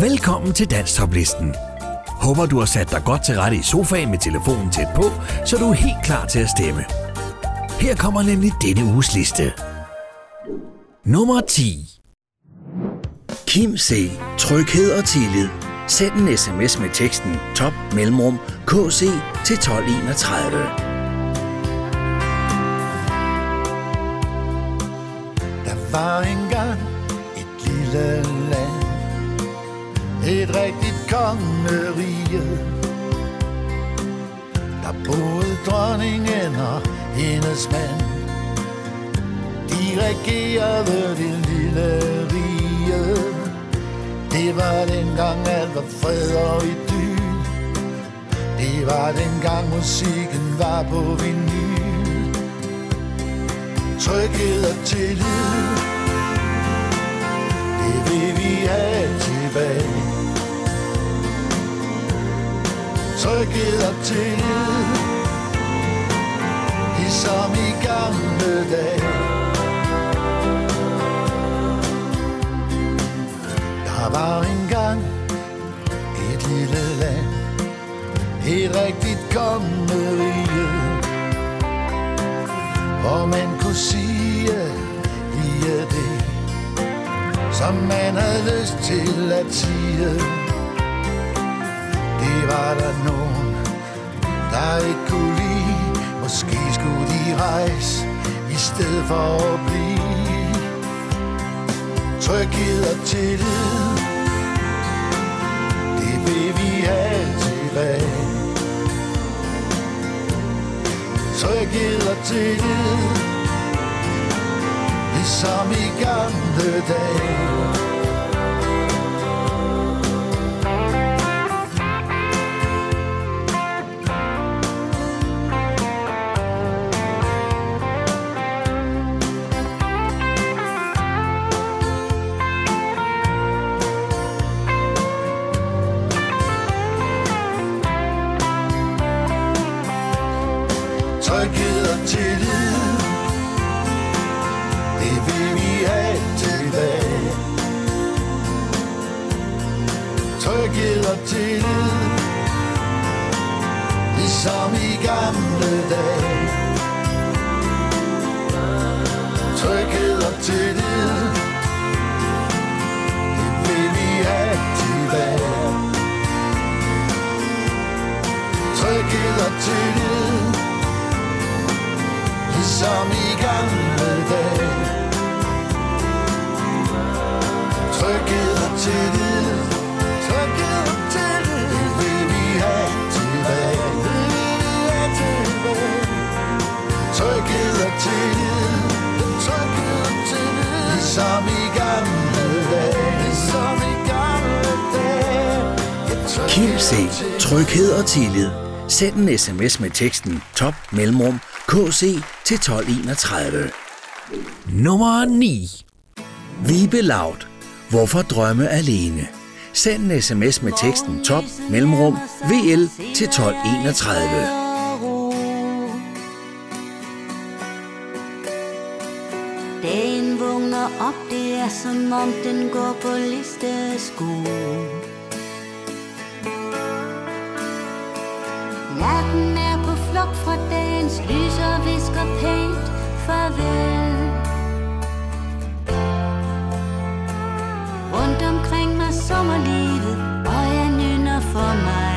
Velkommen til Danstoplisten. Håber du har sat dig godt til rette i sofaen med telefonen tæt på, så du er helt klar til at stemme. Her kommer nemlig denne uges liste. Nummer 10. Kim C. Tryghed og tillid. Send en sms med teksten top mellemrum KC til 1231. Der var engang et lille et rigtigt kongerige Der boede dronningen og hendes mand De regerede det lille rige. Det var dengang alt var fred og idyl. Det var dengang musikken var på vinyl. Tryghed og tillid Det vil vi have tilbage. Tryghed og tillid. Ligesom i gamle dage. Der var engang et lille land Et rigtigt kongerige Hvor man kunne sige lige det Som man havde lyst til at sige. Det var der nogen Der ikke kunne lide. Måske skulle de rejse I stedet for at blive. Tryghed og tillid Det vil vi have. Tilbage Tryghed og tillid Ligesom i gamle dage. Dage Kim C. Tryghed og tillid. Send en sms med teksten top mellemrum KC til 1231. Nummer 9. Vibe Laut. Hvorfor drømme alene? Send en sms med teksten top mellemrum VL til 1231. Dagen vågner op, det er som om den går på listesko Natten er på flugt fra dagens lys og visker pænt farvel. Rundt omkring mig sommerlivet, og jeg nynner for mig.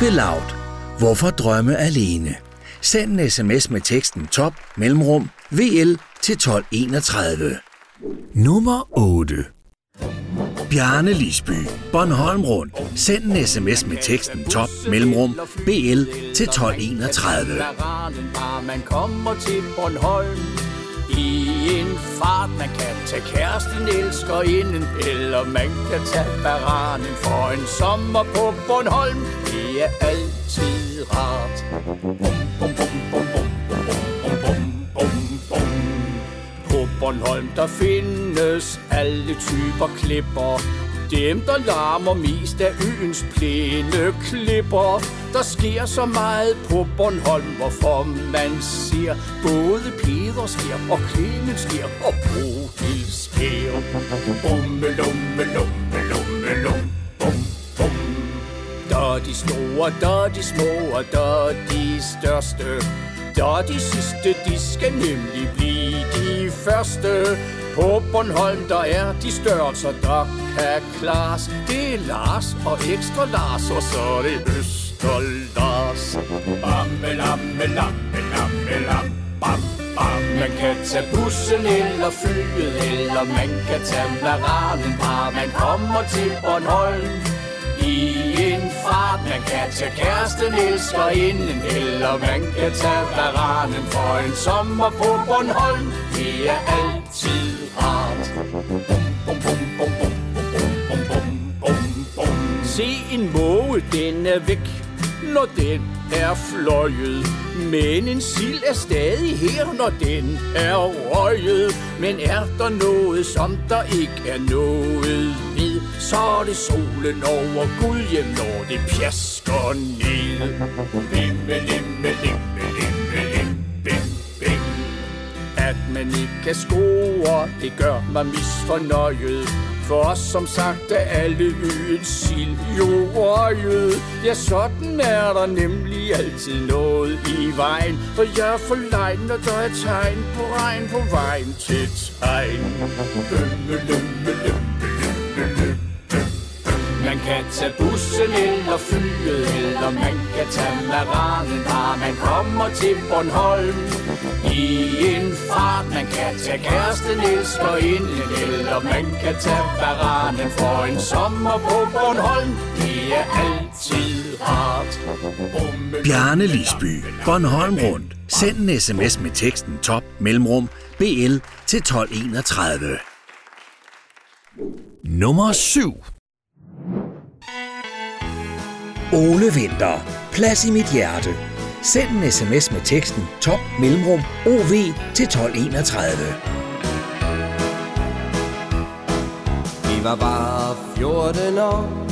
Vibe Loud. Hvorfor drømme alene? Send en sms med teksten top mellemrum VL til 1231. Nummer 8. Bjarne Lisby, Bornholm Rundt. Send en sms med teksten top mellemrum BL til 1231. Man kommer til Bornholm i en fart, man kan tage kæresten, elsker inden, eller man kan tage baranen for en sommer på Bornholm. Det er altid rart. Bum, bum, bum, bum, bum, bum, bum, bum, bum, bum. På Bornholm der findes alle typer klipper dem, der larmer mest af øens plæne klipper. Der sker så meget på Bornholm, hvorfor man ser både Peder sker og Clemens sker og Bodil sker. Bumme, lumme, lumme, lumme, lum, bum, bum. Der er de store, der er de små, og der er de største. Der de sidste, de skal nemlig blive de første. På Bornholm, der er de størrelser, der kan klares. Det er Lars og ekstra Lars, og så er det Øster Lars. Bamme, lamme, lamme, lamme, lam, bam, bam. Man kan tage bussen eller flyet, eller man kan tage maranen, bare man kommer til Bornholm. I en fart, man kan tage kæresten, elsker inden, eller man kan tage varanen for en sommer på Bornholm. Det er altid rart. Bum, bum, bum, bum, bum, bum, bum, bum. Se en måge, den er væk, når den er fløjet. Men en sild er stadig her, når den er røget. Men er der noget, som der ikke er noget ved, så er det solen over Gud hjem, når det pjasker ned. Bimme, Limme, limme, limme, limme, bim, bim. At man ikke kan score, det gør mig misfornøjet. For os som sagt er alle øens sild jo røget. Ja, sådan er der nemlig altid noget i vejen. For jeg er for lejn, når der er tegn på regn på vejen til tegn. Lømme, lømme, lømme, lømme, lømme. Man kan tage bussen eller flyet, eller man kan tage maranen, bare man kommer til Bornholm. I en fart, man kan tage kæresten, elsker inden, eller man kan tage varanen for en sommer på Bornholm. Det er altid rart. Bjarne Lisby, Bornholm Rundt. Send en sms med teksten top mellemrum BL til 1231. Nummer 7. Ole Vinter. Plads i mit hjerte. Send en sms med teksten top mellemrum OV til 1231. Vi var bare 14 år,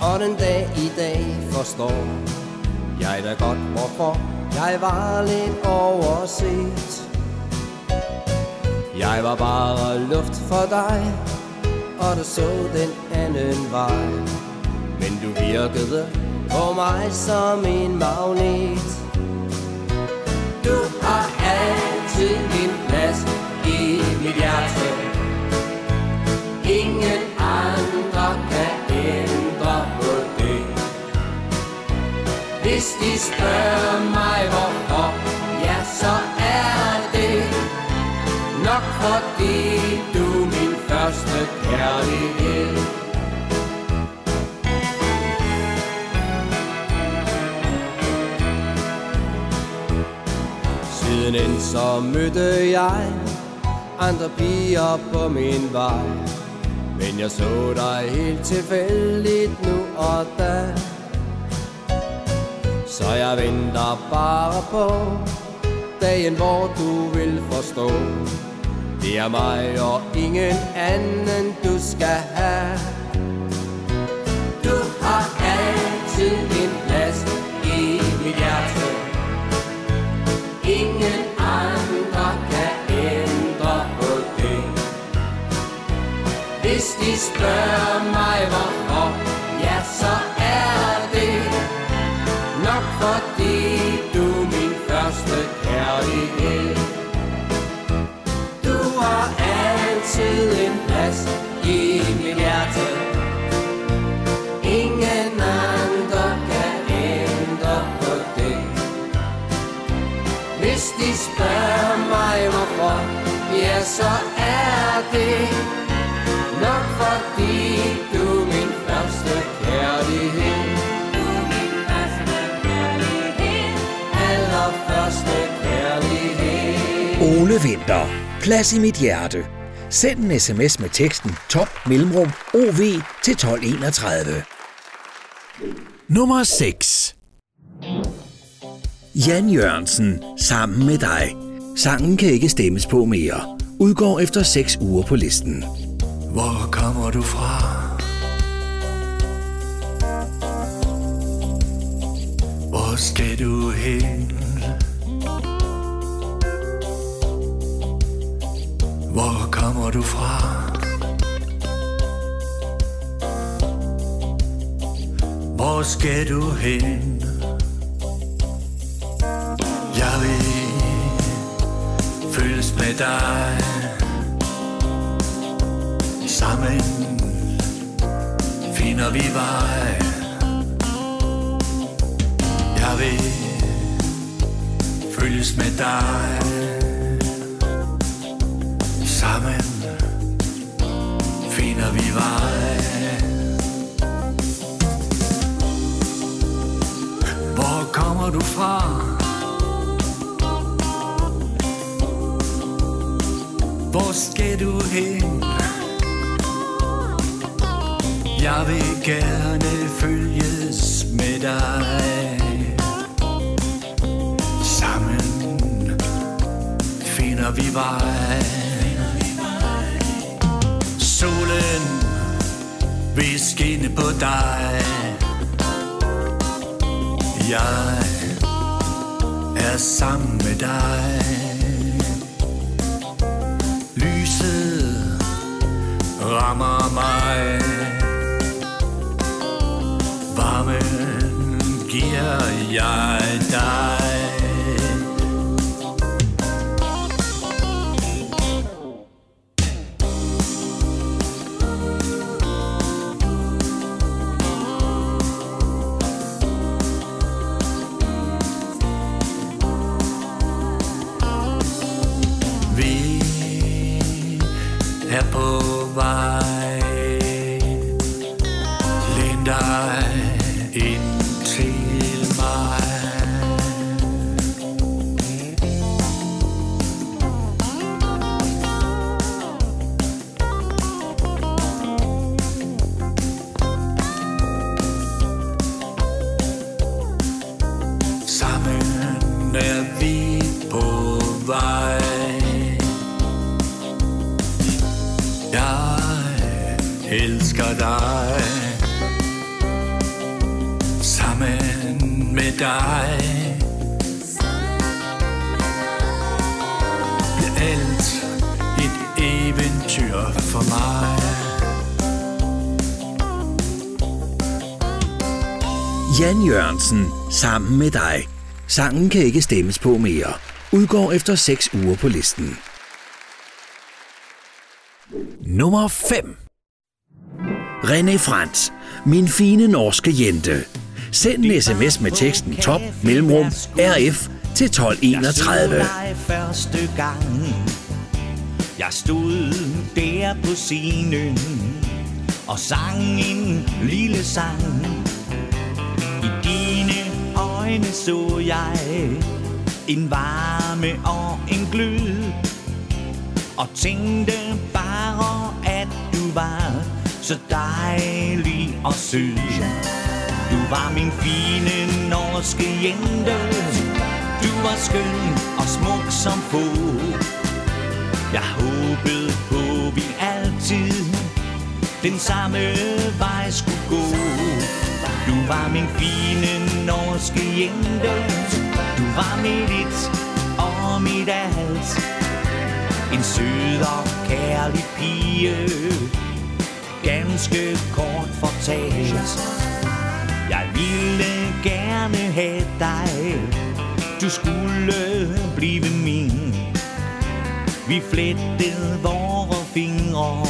og den dag i dag forstår jeg da godt, hvorfor jeg var lidt overset. Jeg var bare luft for dig, og du så den anden vej. Men du virkede på mig som en magnet. Du har altid din plads i mit hjerte. Ingen andre kan ændre på det Hvis de spørger mig hvorfor Ja, så er det Nok fordi du min første kærlighed Siden så mødte jeg andre piger på min vej. Men jeg så dig helt tilfældigt nu og da. Så jeg venter bare på Dagen hvor du vil forstå. Det er mig og ingen anden du skal have. Ingen andre kan ændre på det. Hvis de spørger mig hvorfor Ja, så er det Nok fordi så er det nok fordi du er min første kærlighed Allerførste kærlighed Ole Vinter. Plads i mit hjerte. Send en sms med teksten top mellemrum OV til 1231. Nummer 6. Jan Jørgensen. Sammen med dig. Sangen kan ikke stemmes på mere. Udgår efter 6 uger på listen. Hvor kommer du fra? Hvor skal du hen? Hvor kommer du fra? Hvor skal du hen? Jeg vil føles med dig. Sammen finder vi vej. Jeg vil følges med dig. Sammen finder vi vej. Hvor kommer du fra? Hvor skal du hen? Jeg vil gerne følges med dig. Sammen finder vi vej. Solen vil skinne på dig. Jeg er sammen med dig. Rammer mig. Varmen giver jeg elsker dig Sammen med dig Bliver alt et eventyr for mig Jan Jørgensen. Sammen med dig. Sangen kan ikke stemmes på mere. Udgår efter 6 uger på listen. Nummer 5. René Frans. Min fine norske jente. Send en sms med teksten top mellemrum RF til 1231. Jeg første gang Jeg stod der på scenen Og sang en lille sang I dine øjne så jeg En varme og en glød Og tænkte bare at du var så dejlig og sød du var min fine norske jente. Du var skøn og smuk som få. Jeg håbede på vi altid Den samme vej skulle gå. Du var min fine norske jente. Du var mit et og mit alt. En sød og kærlig pige. Ganske kort fortalt. Jeg ville gerne have dig. Du skulle blive min. Vi flettede vore fingre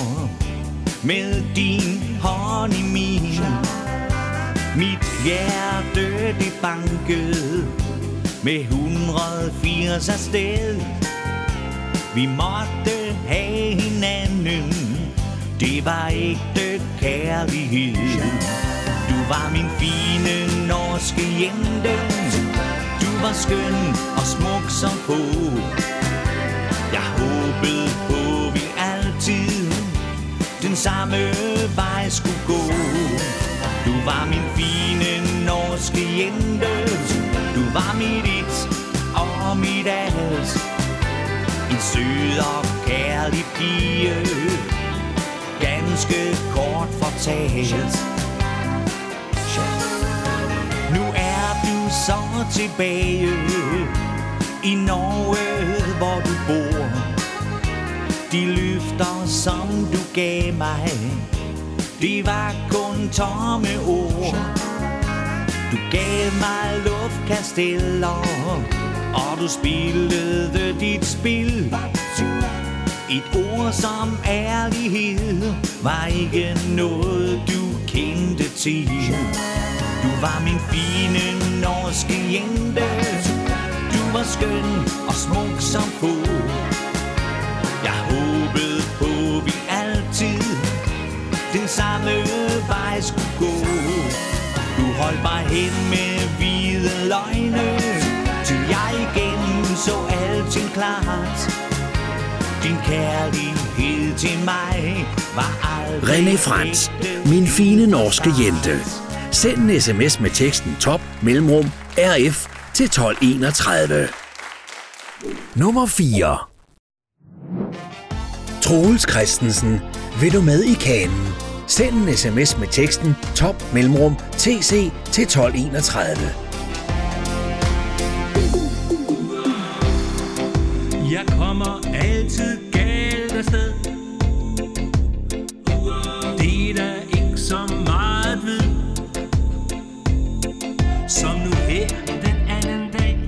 Med din hånd i min. Mit hjerte det bankede Med 180 afsted Vi måtte det var ægte kærlighed. Du var min fine norske jente. Du var skøn og smuk som få. Jeg håbede på vi altid Den samme vej skulle gå. Du var min fine norske jente. Du var mit et og mit alt En sød og kærlig pige. Ganske kort fortalt. Nu er du så tilbage I Norge, hvor du bor. De løfter, som du gav mig Det var kun tomme ord. Du gav mig luftkasteller Og du spillede dit spil. Et ord som ærlighed Var ikke noget du kendte til. Du var min fine norske jente. Du var skøn og smuk som få. Jeg håbede på vi altid Den samme vej skulle gå. Du holdt mig hen med hvide løgne Til jeg igen så alting klart. Din kærlighed til mig var aldrig René Frans, min fine norske jente. Send en sms med teksten top mellemrum RF til 1231. Nummer 4. Troels Christensen, vil du med i kanen? Send en sms med teksten top mellemrum TC til 1231. Jeg kommer galt sted. Det er der ikke så meget ved. Som nu her den anden dag.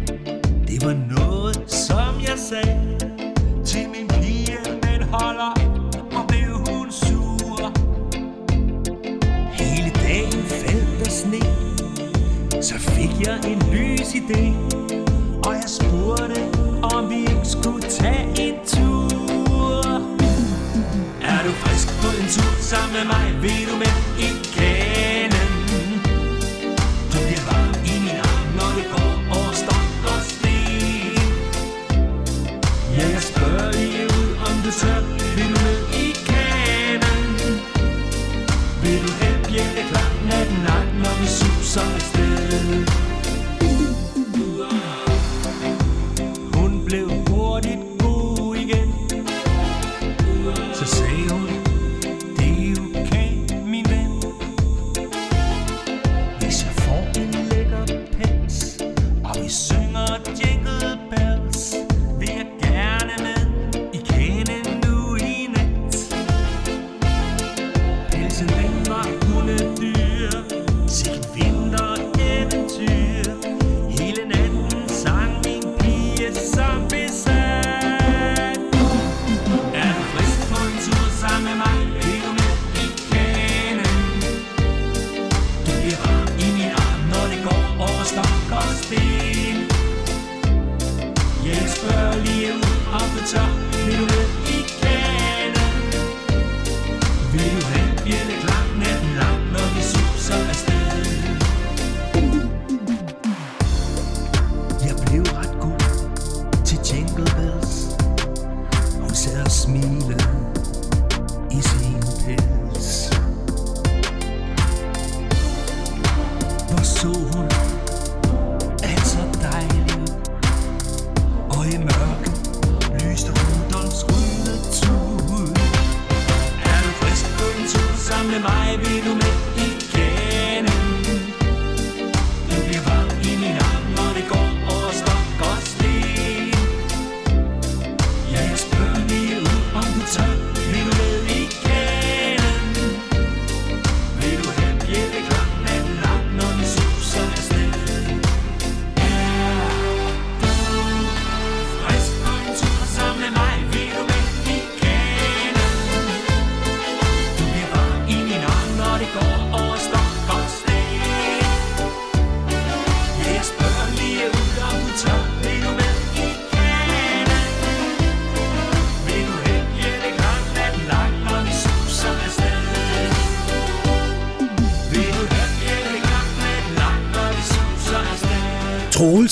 Det var noget som jeg sagde Til min pige den holder Og blev hun sur. Hele dagen faldt der sne. Så fik jeg en lys idé Og jeg spurgte om vi ikke skulle tage en tur du frisk på en tur sammen med mig. Vil du med?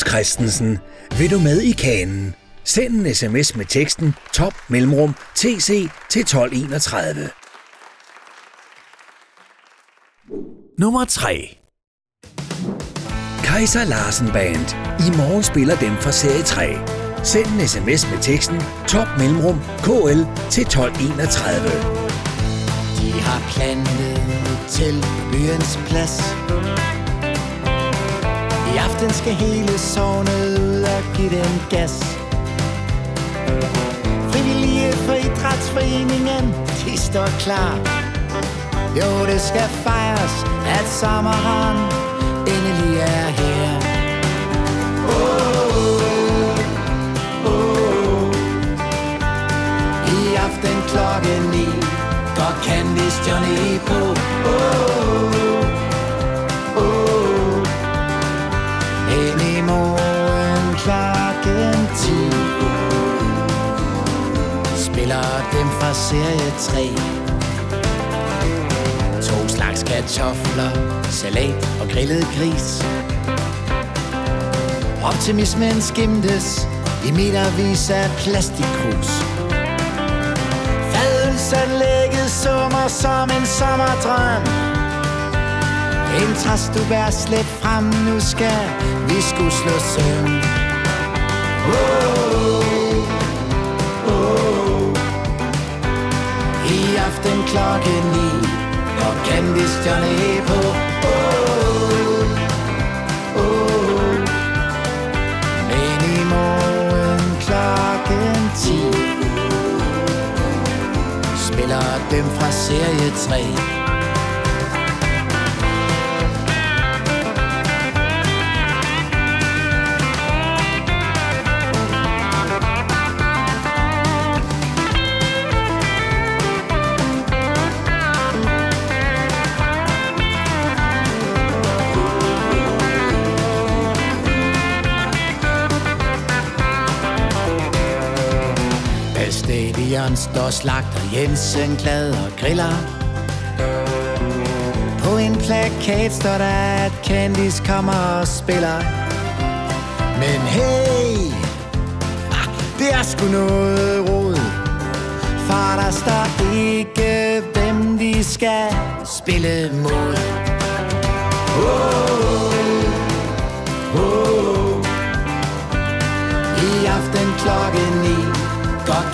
Christensen, vil du med i kanen? Send en sms med teksten top mellemrum tc til 1231. Nummer 3 Kaiser Larsen Band. I morgen spiller dem fra serie 3. Send en sms med teksten top mellemrum kl til 1231. De har plantet til byens plads i aften skal hele sovnet ud og give den gas Frivillige for idrætsforeningen, de står klar Jo, det skal fejres, at sommeren endelig er her oh, oh, oh. I aften klokken ni Går Candice Johnny på fra serie 3 To slags kartofler, salat og grillet gris. Optimismen skimtes i metervis af plastikkrus. Fadelsanlægget summer som en sommerdrøm. En træs du bær slet frem, nu skal vi skulle slå søm. Oh, oh. Aften klokken ni Og Candice stjerne på oh, oh. Men i morgen klokken 10 Spiller dem fra serie 3 stadion står slagter Jensen glad og griller. På en plakat står der, at Candice kommer og spiller. Men hey, ah, det er sgu noget rod. For der står ikke, hvem de skal spille mod. Oh Oh I aften klokken ni.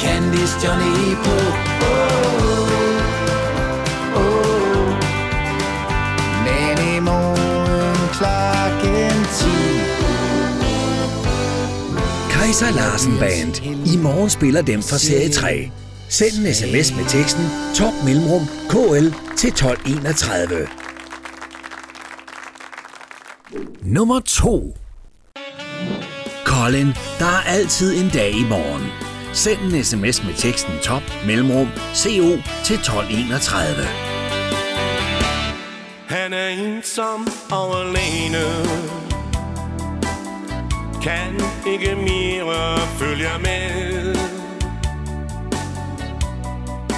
Candice Johnny på oh, oh. Men i morgen klokken 10 Kaiser Larsen Band. I morgen spiller dem fra serie 3. Send en sms med teksten top mellemrum kl til 1231. Nummer 2 Colin, der er altid en dag i morgen. Send en sms med teksten top mellemrum co til 1231. Han er ensom og alene. Kan ikke mere følge med.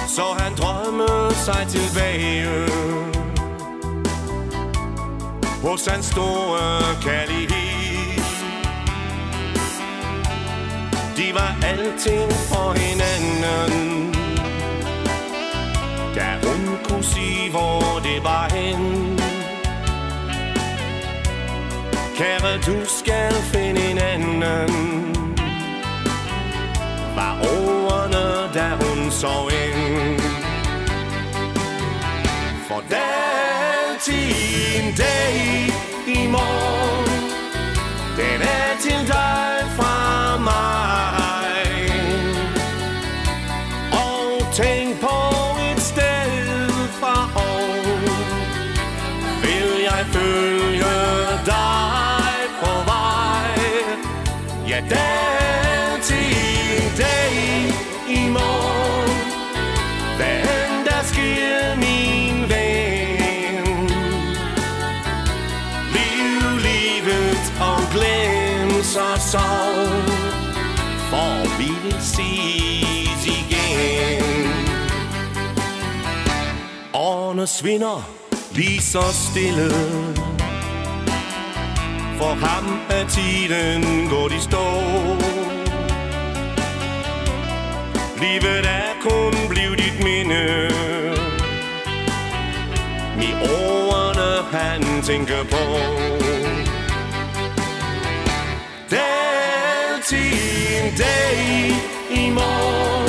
Så han drømmer sig tilbage. Hos hans store kærlighed. De var alting for hinanden. Da hun kunne sige, hvor det var hen. Kære, du skal finde en anden? Var ordene, da hun så ind. For der er altid en dag i morgen. Den er til dig fra mig. Ja, der er til en dag i morgen. Hvad end der sker, min ven. Liv livet og glem så sorg For vi vil ses igen. Årene svinder lige så stille. For ham er tiden gået i stå. Livet er kun blevet dit minde. Med ordene han tænker på. Det er altid en dag i morgen.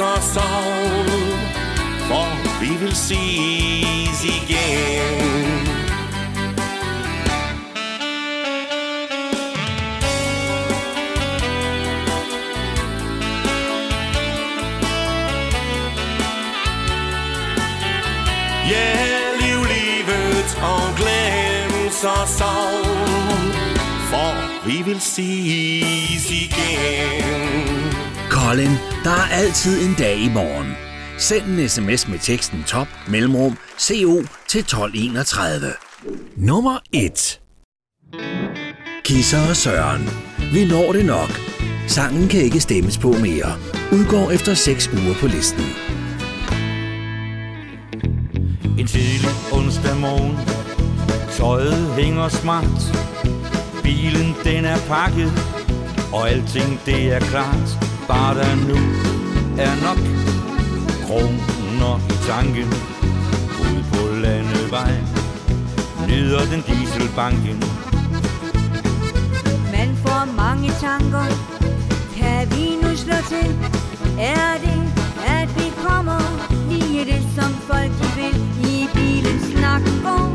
Og sorg For vi vil ses igen Ja, liv livet og og sorg For vi vil ses igen Colin, der er altid en dag i morgen. Send en sms med teksten top mellemrum CO til 1231. Nummer 1. Kisser og Søren. Vi når det nok. Sangen kan ikke stemmes på mere. Udgår efter 6 uger på listen. En tidlig onsdag morgen Tøjet hænger smart Bilen den er pakket Og alting det er klart Bare der nu er nok Kroner i tanken. Ud på landevej Nyder den dieselbanken. Man får mange tanker. Kan vi nu slå til? Er det, at vi kommer? Lige det, som folk de vil. I bilen snak går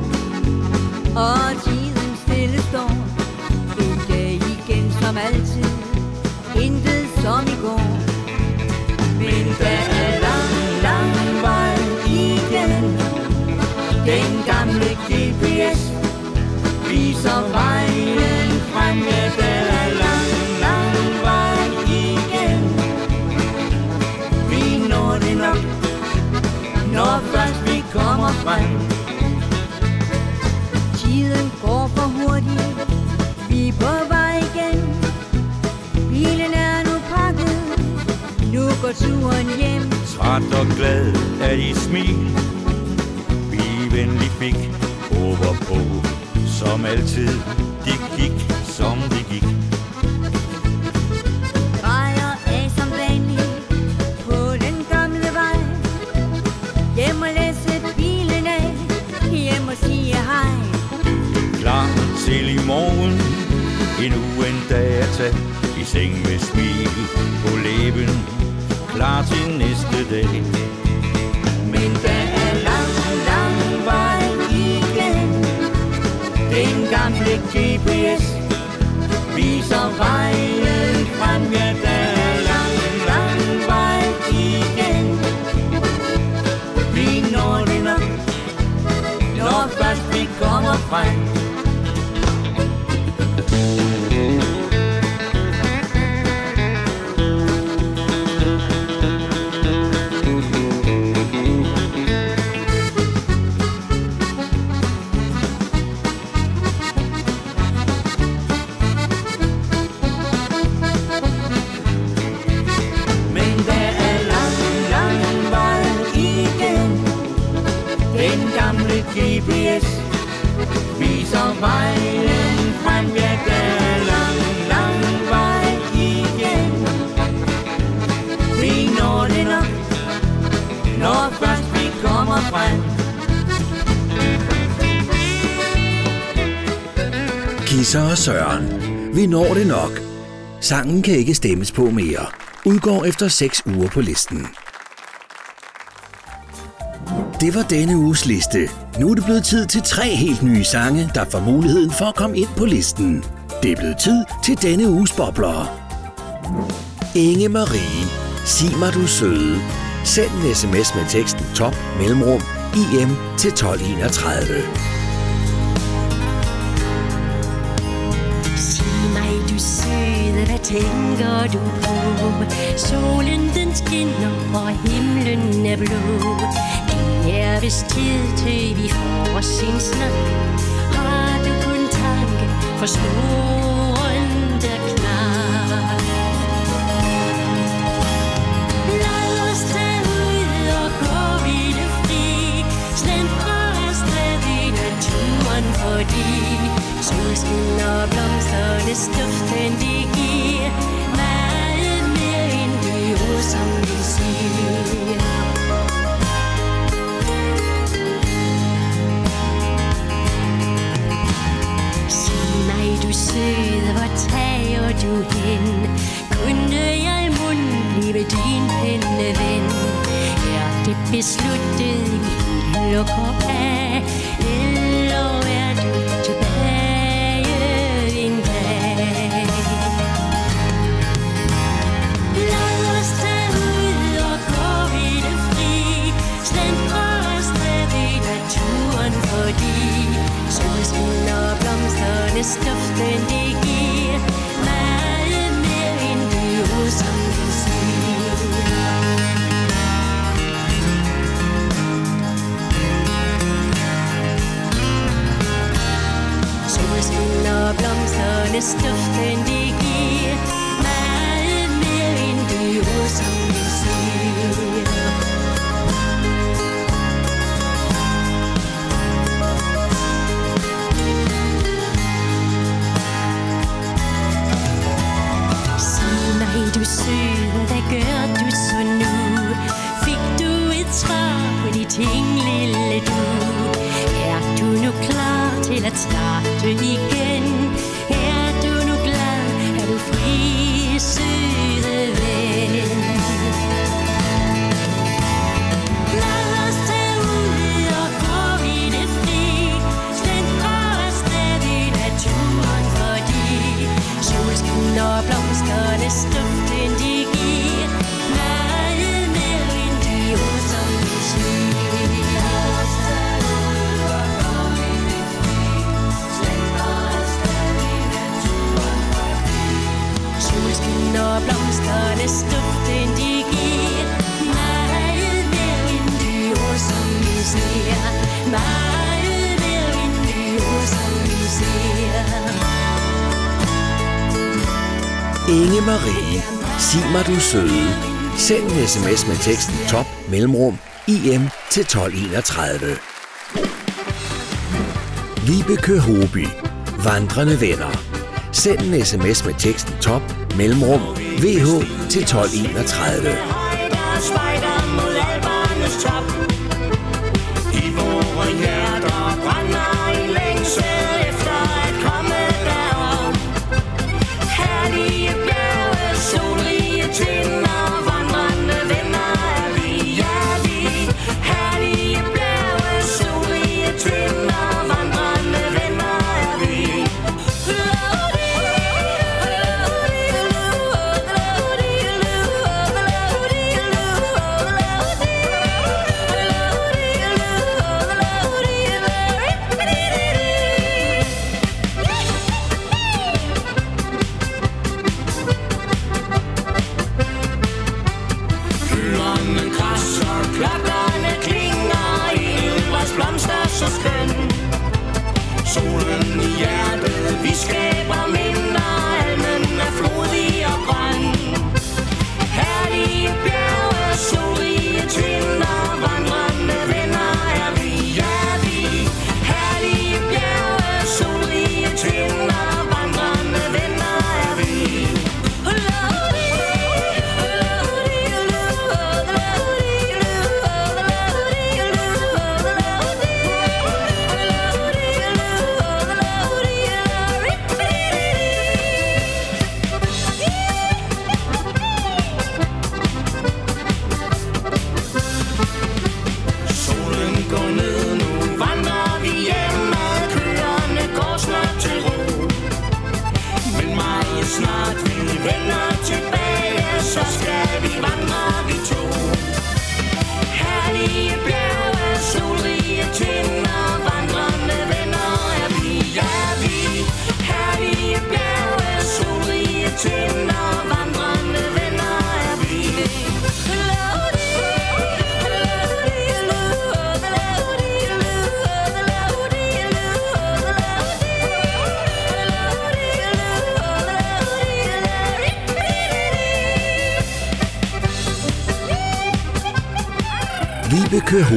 Og tiden stille står. En dag igen som altid. Der er lang, lang vej igen Den gamle GPS viser vejen frem, ja, der er lang, lang vej igen. Vi når det nok, når først vi kommer frem. Tiden går for hurtigt, vi er på går turen hjem. Træt og glad af de smil Vi venlig fik Håber på Som altid Det gik som det gik drejer af som vanligt på den gamle vej. Hjem og læse bilen af, hjem og sige hej. Klar til i morgen Endnu en dag at tage I seng med smil på læben Klar til næste dag Men der er lang, lang vej igen. Den gamle GPS viser vejen frem, ja, Kisser og Søren. Vi når det nok. Sangen kan ikke stemmes på mere. Udgår efter 6 uger på listen. Det var denne uges liste. Nu er det blevet tid til tre helt nye sange, der får muligheden for at komme ind på listen. Det er blevet tid til denne uges bobler. Inge Marie, sig mig du søde. Send en sms med teksten top mellemrum IM til 1231. tænker du på? Solen den skinner, og himlen er blå. Det er vist tid til, vi får os en snak. Har du kun tanke for snoren, der knar? Lad os tage ud og gå i det fri. Slendre afsted i naturen, fordi solskin og blomsternes duften, det giver meget mere end de ord, som vi siger. Sig mig, du søde, hvor tager du hen? Kunne jeg mund blive din penneven? Er det besluttet, vi lukker af? Solskin og blomsterne duften, det giver meget mere end de ord, som du siger. Solskin og blomsterne duften, det giver meget mere end de ord, som du søde, hvad gør du så nu? Fik du et svar på de ting, lille du? Er du nu klar til at starte igen? Er du nu glad? Er du fri, søde Inge Marie, sig mig du søde. Send en sms med teksten top mellemrum IM til 1231. Vibeke Hoby, vandrende venner. Send en sms med teksten top mellemrum. VH til 1231. I vore hjerter brænder en længsel efter at komme derop. Herlige bjerge, solrige tinder.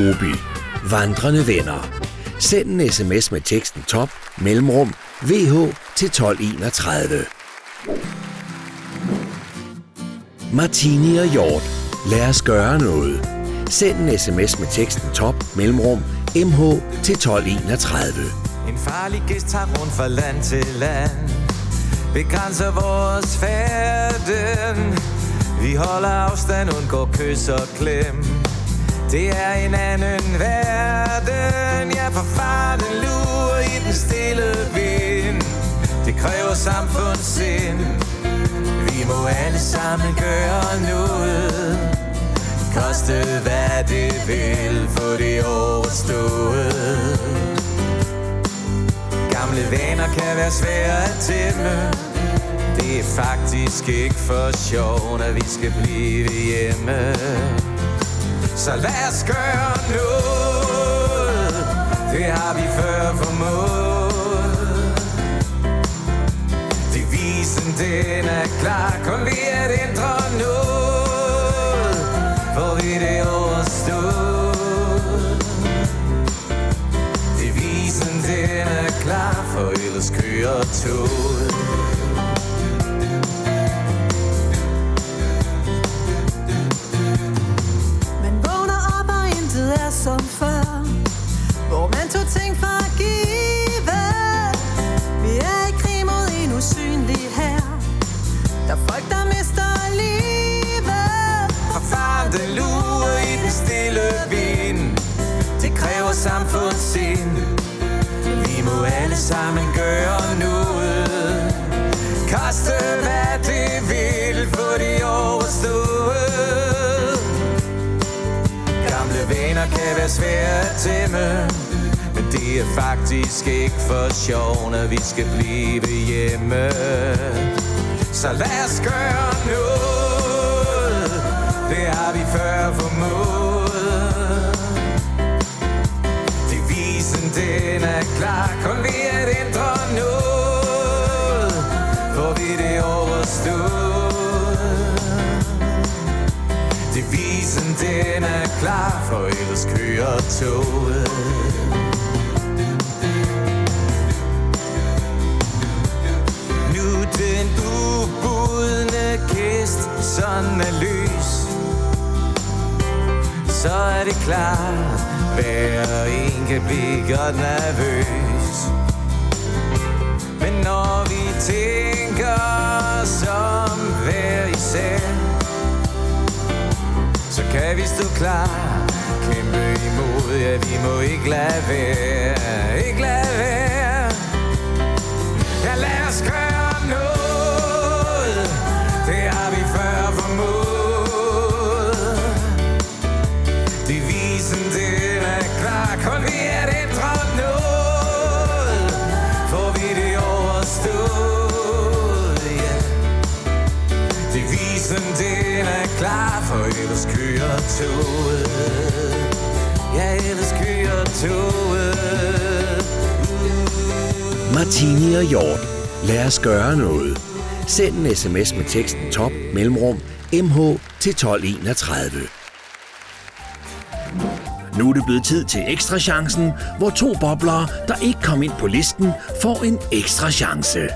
Vibeke Vandrende venner. Send en sms med teksten top mellemrum VH til 1231. Martini og Hjort. Lad os gøre noget. Send en sms med teksten top mellemrum MH til 1231. En farlig gæst tager rundt fra land til land Begrænser vores færden Vi holder afstand, undgår kys og klem det er en anden verden. Jeg for faren lurer i den stille vind. Det kræver samfundssind. Vi må alle sammen gøre noget Koste hvad det vil, få det overstået. Gamle vaner kan være svære at tæmme. Det er faktisk ikke for sjov, når vi skal blive hjemme. Så lad os gøre noget. Det har vi før formået. Devisen den er klar. Kun vi at ændre noget Får vi det overstået. Devisen den er klar. For ellers kører toget. Svære at Men det er faktisk ikke for sjov Når vi skal blive hjemme. Så lad os gøre noget. Det har vi før formået. Devisen den er klar. Kun vi at ændre noget Får vi det overstået. Devisen den er klar. For og toget Nu den ubudne gæst sådan er lys. Så er det klart Hver en kan blive godt nervøs. Men når vi tænker som hver især Så kan vi stå klar imod, ja vi må ikke lade være Ikke lade være. Ja lad os gøre noget Det har vi før formået. Devisen den er klar Kun vi er det drømt noget Får vi det overstået ja. Devisen den er klar For ellers kører toget. Jeg elsker kører toget Martini og Hjort. Lad os gøre noget. Send en sms med teksten top mellemrum MH til 1231. Nu er det blevet tid til ekstra chancen, hvor to boblere, der ikke kom ind på listen, får en ekstra chance.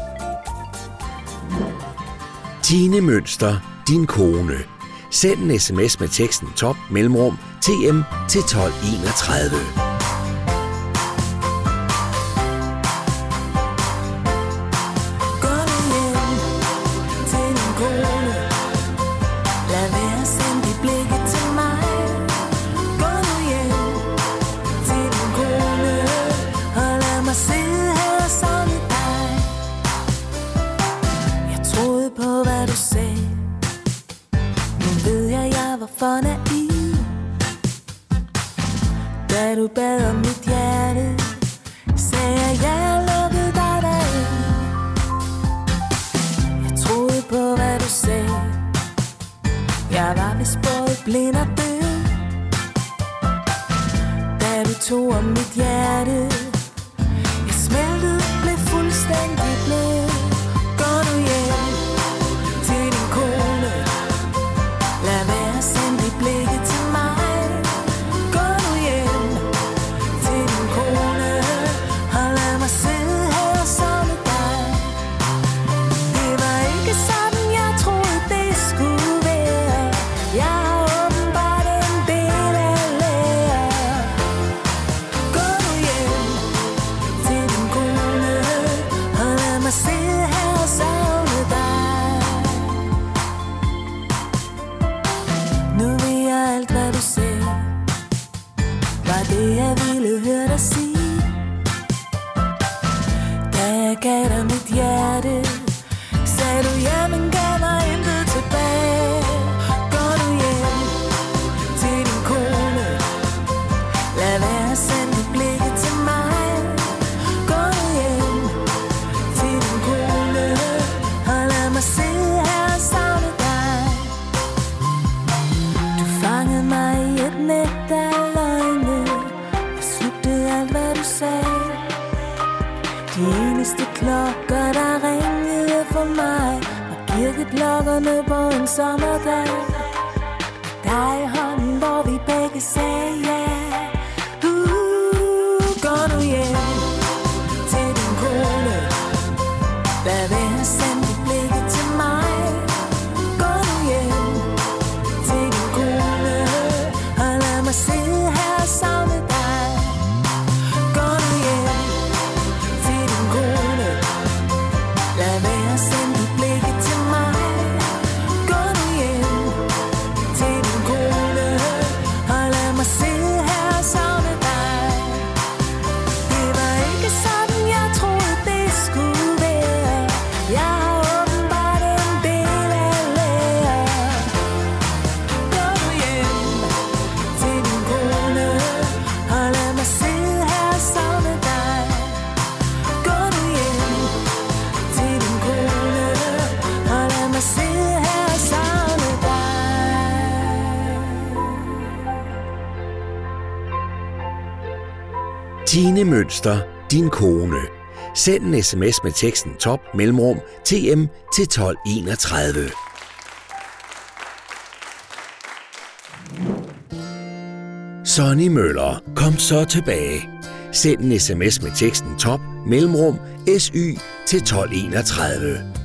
Tine Mønster, din kone. Send en sms med teksten top mellemrum TM til 1231. summer. din kone. Send en sms med teksten top mellemrum tm til 1231. Sonny Møller, kom så tilbage. Send en sms med teksten top mellemrum sy til 1231.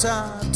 causa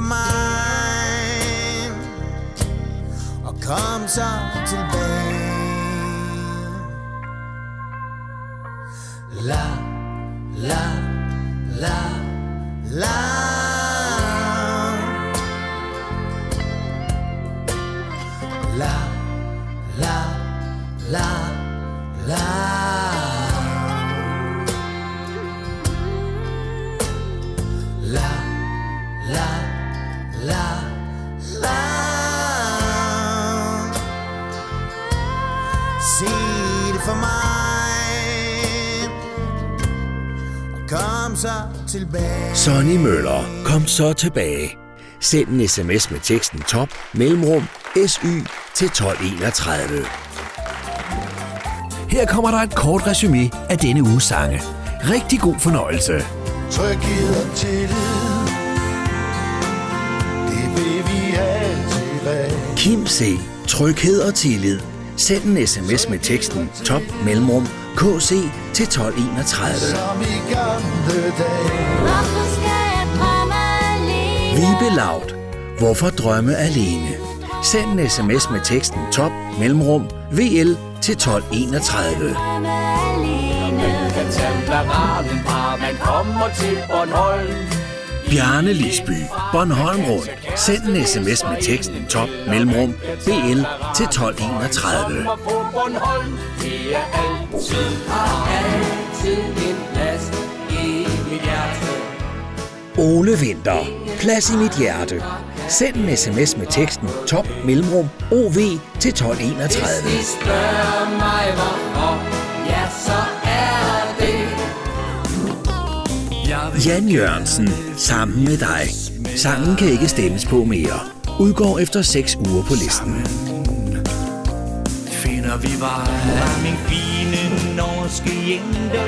mig Og kom så tilbage la, la, la La, så tilbage Sonny Møller, kom så tilbage. Send en sms med teksten top mellemrum SY til 1231. Her kommer der et kort resume af denne uges sange. Rigtig god fornøjelse. Tryghed og tillid Det vil vi have tilbage Kim C. Tryghed og tillid. Send en sms med teksten top mellemrum KC til 1231. Som i gamle dage? Vibe Laut. Hvorfor drømme alene? Send en sms med teksten top mellemrum VL til 1231. Man kan tage paraden fra, man kommer til Bornholm. Bjarne Lisby, Bornholm Rundt. Send en sms med teksten top mellemrum BL til 1231. Det er altid, en plads i mit hjerte. Ole Vinter. Plads i mit hjerte. Send en sms med teksten top mellemrum OV til 1231. Hvis de spørger mig hvorfor, ja så er det Jan Jørgensen, sammen med dig. Sangen kan ikke stemmes på mere. Udgår efter 6 uger på listen. Finder vi vej min fine norske jente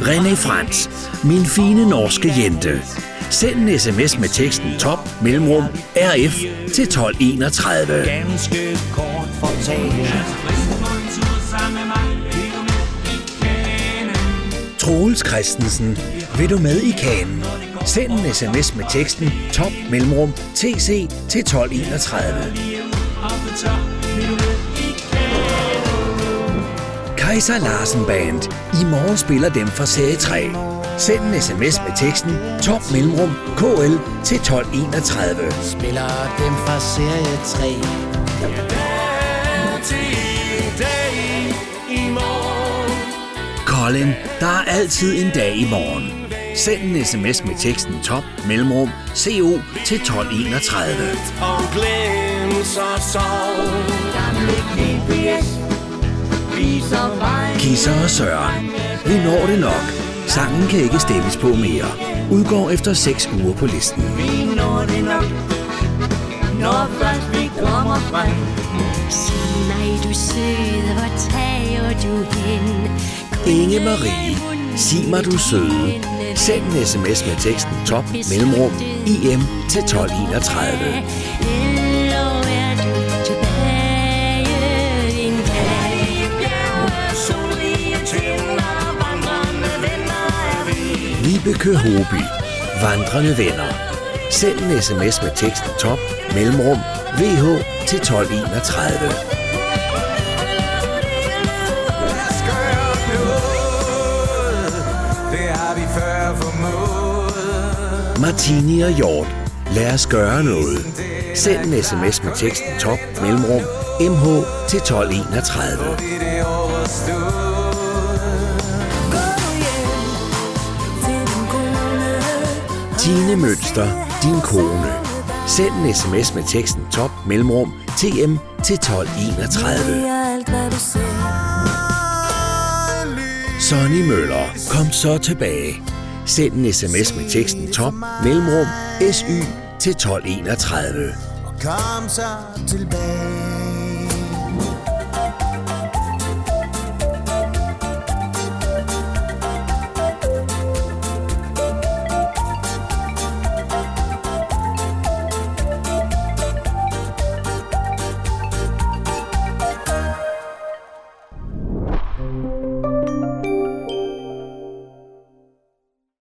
René Frans, min fine norske jente. Send en sms med teksten top mellemrum RF til 1231. Ganske kort fortalt Troels Christensen, vil du med i kanen? Send en sms med teksten top mellemrum TC til 1231. Kaiser Larsen Band. I morgen spiller dem fra serie 3. Send en sms med teksten top mellemrum KL til 1231. Spiller dem fra serie 3 Colin, der er altid en dag i morgen. Send en sms med teksten top mellemrum CO til 1231. Og glem så sov viser vej. Kisser og Søren. Vi når det nok. Sangen kan ikke stemmes på mere. Udgår efter 6 uger på listen. Vi når det nok, når først vi kommer frem. Sig mig, du søde, hvor tager du hen? Inge Marie. Sig mig du søde. Send en sms med teksten top mellemrum IM til 1231. Vibeke Hoby. Vandrende venner. Send en sms med teksten top mellemrum VH til 1231. Martini og Hjort. Lad os gøre noget. Send en sms med teksten top mellemrum MH til 1231. Tine Mønster, din kone. Send en sms med teksten top mellemrum TM til 1231. alt hvad du ser Sonny Møller, kom så tilbage. Send en sms med teksten top mellemrum SY til 1231. Og kom så tilbage